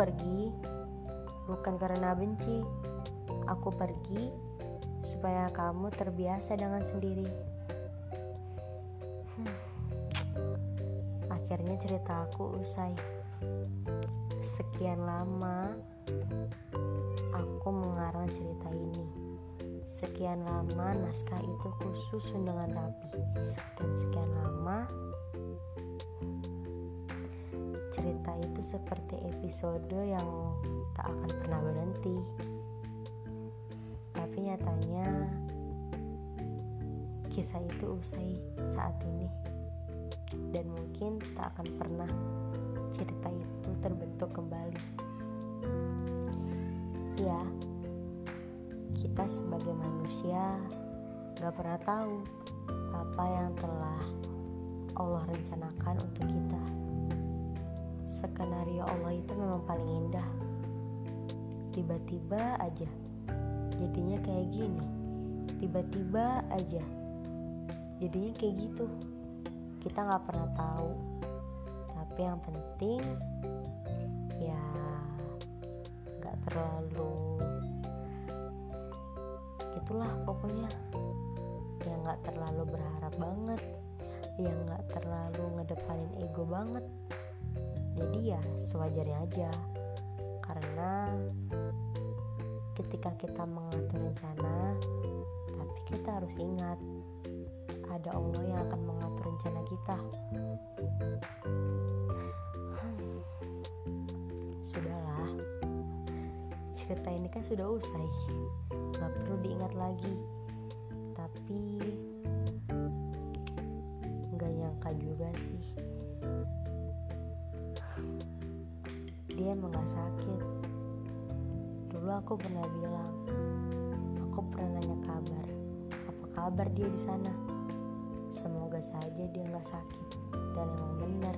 pergi bukan karena benci. Aku pergi supaya kamu terbiasa dengan sendiri. Hmm. Akhirnya cerita aku usai. Sekian lama aku mengarang cerita ini. Sekian lama naskah itu khusus dengan rapi dan sekian lama seperti episode yang tak akan pernah berhenti. Tapi nyatanya kisah itu usai saat ini dan mungkin tak akan pernah cerita itu terbentuk kembali. Ya, kita sebagai manusia gak pernah tahu apa yang telah Allah rencanakan untuk kita skenario Allah itu memang paling indah. Tiba-tiba aja. Jadinya kayak gini. Tiba-tiba aja. Jadinya kayak gitu. Kita nggak pernah tahu. Tapi yang penting ya nggak terlalu itulah pokoknya. Yang nggak terlalu berharap banget. Yang nggak terlalu ngedepanin ego banget jadi ya sewajarnya aja. Karena ketika kita mengatur rencana tapi kita harus ingat ada Allah yang akan mengatur rencana kita. Sudahlah. Cerita ini kan sudah usai. Gak perlu diingat lagi. Tapi nggak nyangka juga sih dia emang gak sakit. Dulu aku pernah bilang aku pernah nanya kabar. Apa kabar dia di sana? Semoga saja dia nggak sakit. Dan emang benar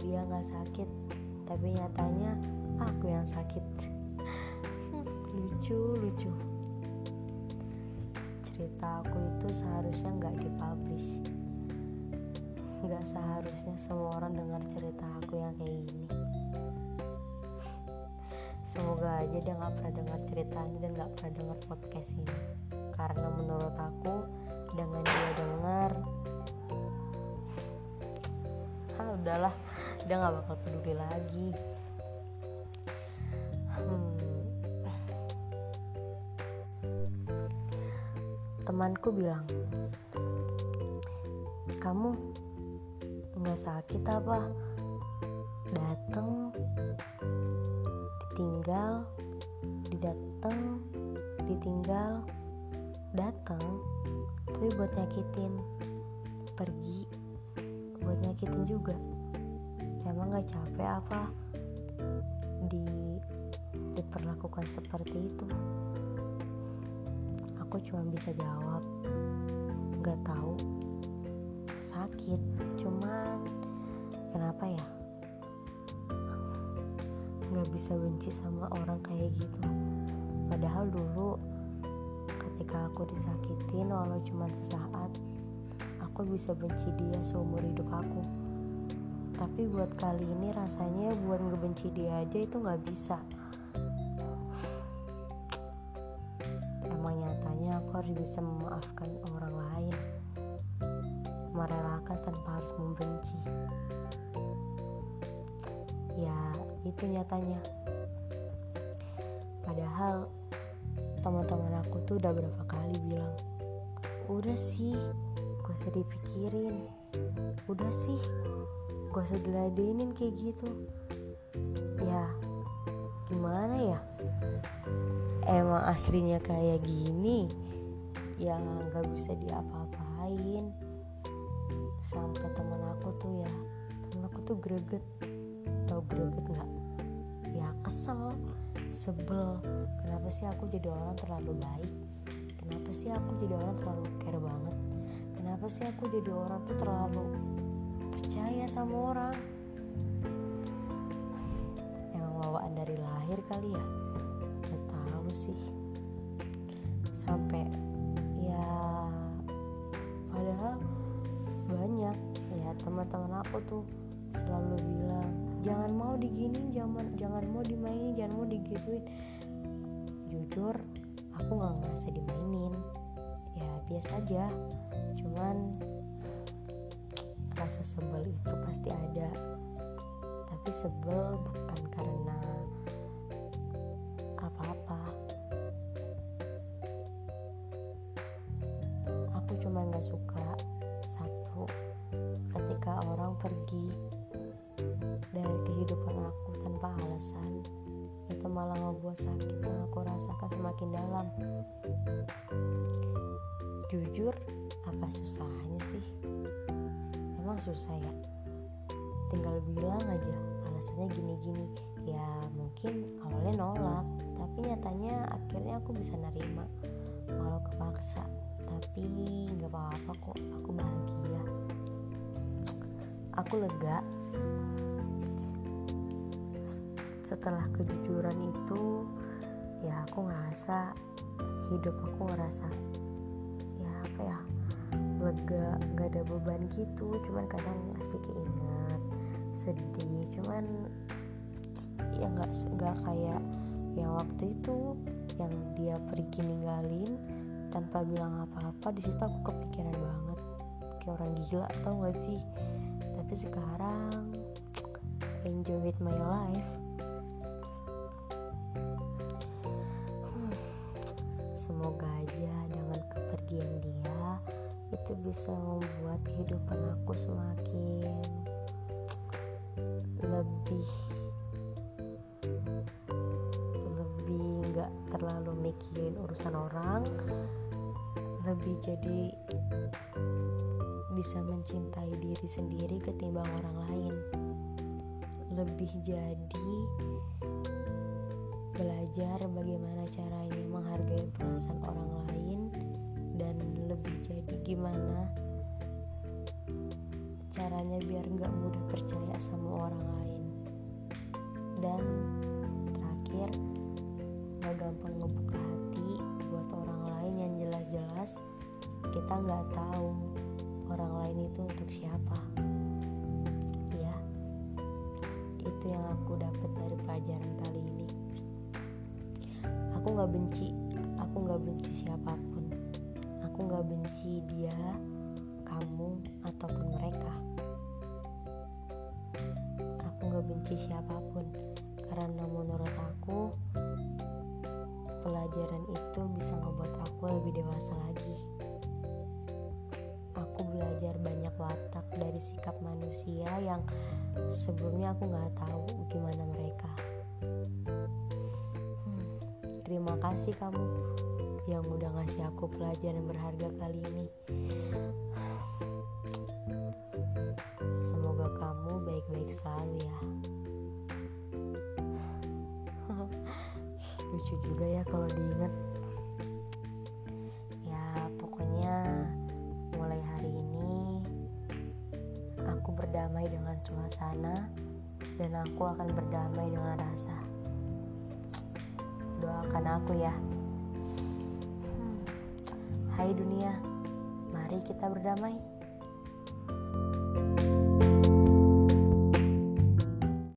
dia nggak sakit. Tapi nyatanya aku yang sakit. Lucu lucu. Cerita aku itu seharusnya nggak dipublish nggak seharusnya semua orang dengar cerita aku yang kayak gini. Semoga aja dia nggak pernah dengar ceritanya dan nggak pernah dengar podcast ini. Karena menurut aku dengan dia dengar ah udahlah dia nggak bakal peduli lagi. Hmm. temanku bilang kamu nggak sakit apa? Dateng ditinggal didateng ditinggal datang tapi buat nyakitin. Pergi buat nyakitin juga. Emang gak capek apa di diperlakukan seperti itu? Aku cuma bisa jawab gak tahu sakit. Cuman kenapa ya? Nggak bisa benci sama orang kayak gitu. Padahal dulu ketika aku disakitin walau cuma sesaat aku bisa benci dia seumur hidup aku. Tapi buat kali ini rasanya buat ngebenci dia aja itu nggak bisa. Emang nyatanya aku harus bisa memaafkan orang lain merelakan tanpa harus membenci. Ya itu nyatanya. Padahal teman-teman aku tuh udah berapa kali bilang udah sih gak usah dipikirin. Udah sih gak usah diladenin kayak gitu. Ya gimana ya? Emang aslinya kayak gini ya nggak bisa diapa-apain sampai teman aku tuh ya temen aku tuh greget. Tau greget nggak? Ya kesel sebel. Kenapa sih aku jadi orang terlalu baik? Kenapa sih aku jadi orang terlalu care banget? Kenapa sih aku jadi orang tuh terlalu percaya sama orang? Emang bawaan dari lahir kali ya? Gak tahu sih. Sampai teman-teman aku tuh selalu bilang jangan mau diginin jangan jangan mau dimainin jangan mau digituin. Jujur aku nggak ngerasa dimainin. Ya biasa aja. Cuman rasa sebel itu pasti ada. Tapi sebel bukan karena apa-apa. Aku cuma nggak suka ketika orang pergi dari kehidupan aku tanpa alasan itu malah ngebuat sakit yang aku rasakan semakin dalam. Jujur apa susahnya sih? Emang susah ya? Tinggal bilang aja alasannya gini-gini. Ya mungkin awalnya nolak tapi nyatanya akhirnya aku bisa nerima. Walau kepaksa tapi nggak apa-apa kok aku bahagia aku lega. Setelah kejujuran itu ya aku ngerasa hidup aku ngerasa ya apa ya lega nggak ada beban gitu. Cuman kadang masih keinget sedih. Cuman ya nggak nggak kayak yang waktu itu yang dia pergi ninggalin tanpa bilang apa-apa di situ aku kepikiran banget. Kayak orang gila tau gak sih tapi sekarang enjoy with my life. Hmm, semoga aja dengan kepergian dia itu bisa membuat kehidupan aku semakin lebih lebih nggak terlalu mikirin urusan orang lebih jadi bisa mencintai diri sendiri ketimbang orang lain. Lebih jadi belajar bagaimana caranya menghargai perasaan orang lain dan lebih jadi gimana caranya biar nggak mudah percaya sama orang lain. Dan terakhir nggak gampang ngebuka hati buat orang lain yang jelas-jelas. Kita nggak tahu orang lain itu untuk siapa? Ya itu yang aku dapat dari pelajaran kali ini. Aku nggak benci aku nggak benci siapa pun. Aku nggak benci dia kamu ataupun mereka. Aku nggak benci siapa pun. Karena menurut aku pelajaran itu bisa ngebuat aku lebih dewasa lagi aku belajar banyak watak dari sikap manusia yang sebelumnya aku nggak tahu gimana mereka. Hmm, terima kasih kamu yang udah ngasih aku pelajaran berharga kali ini. Semoga kamu baik-baik selalu ya. Lucu juga ya kalau diingat berdamai dengan suasana dan aku akan berdamai dengan rasa. Doakan aku ya. Hmm. hai dunia mari kita berdamai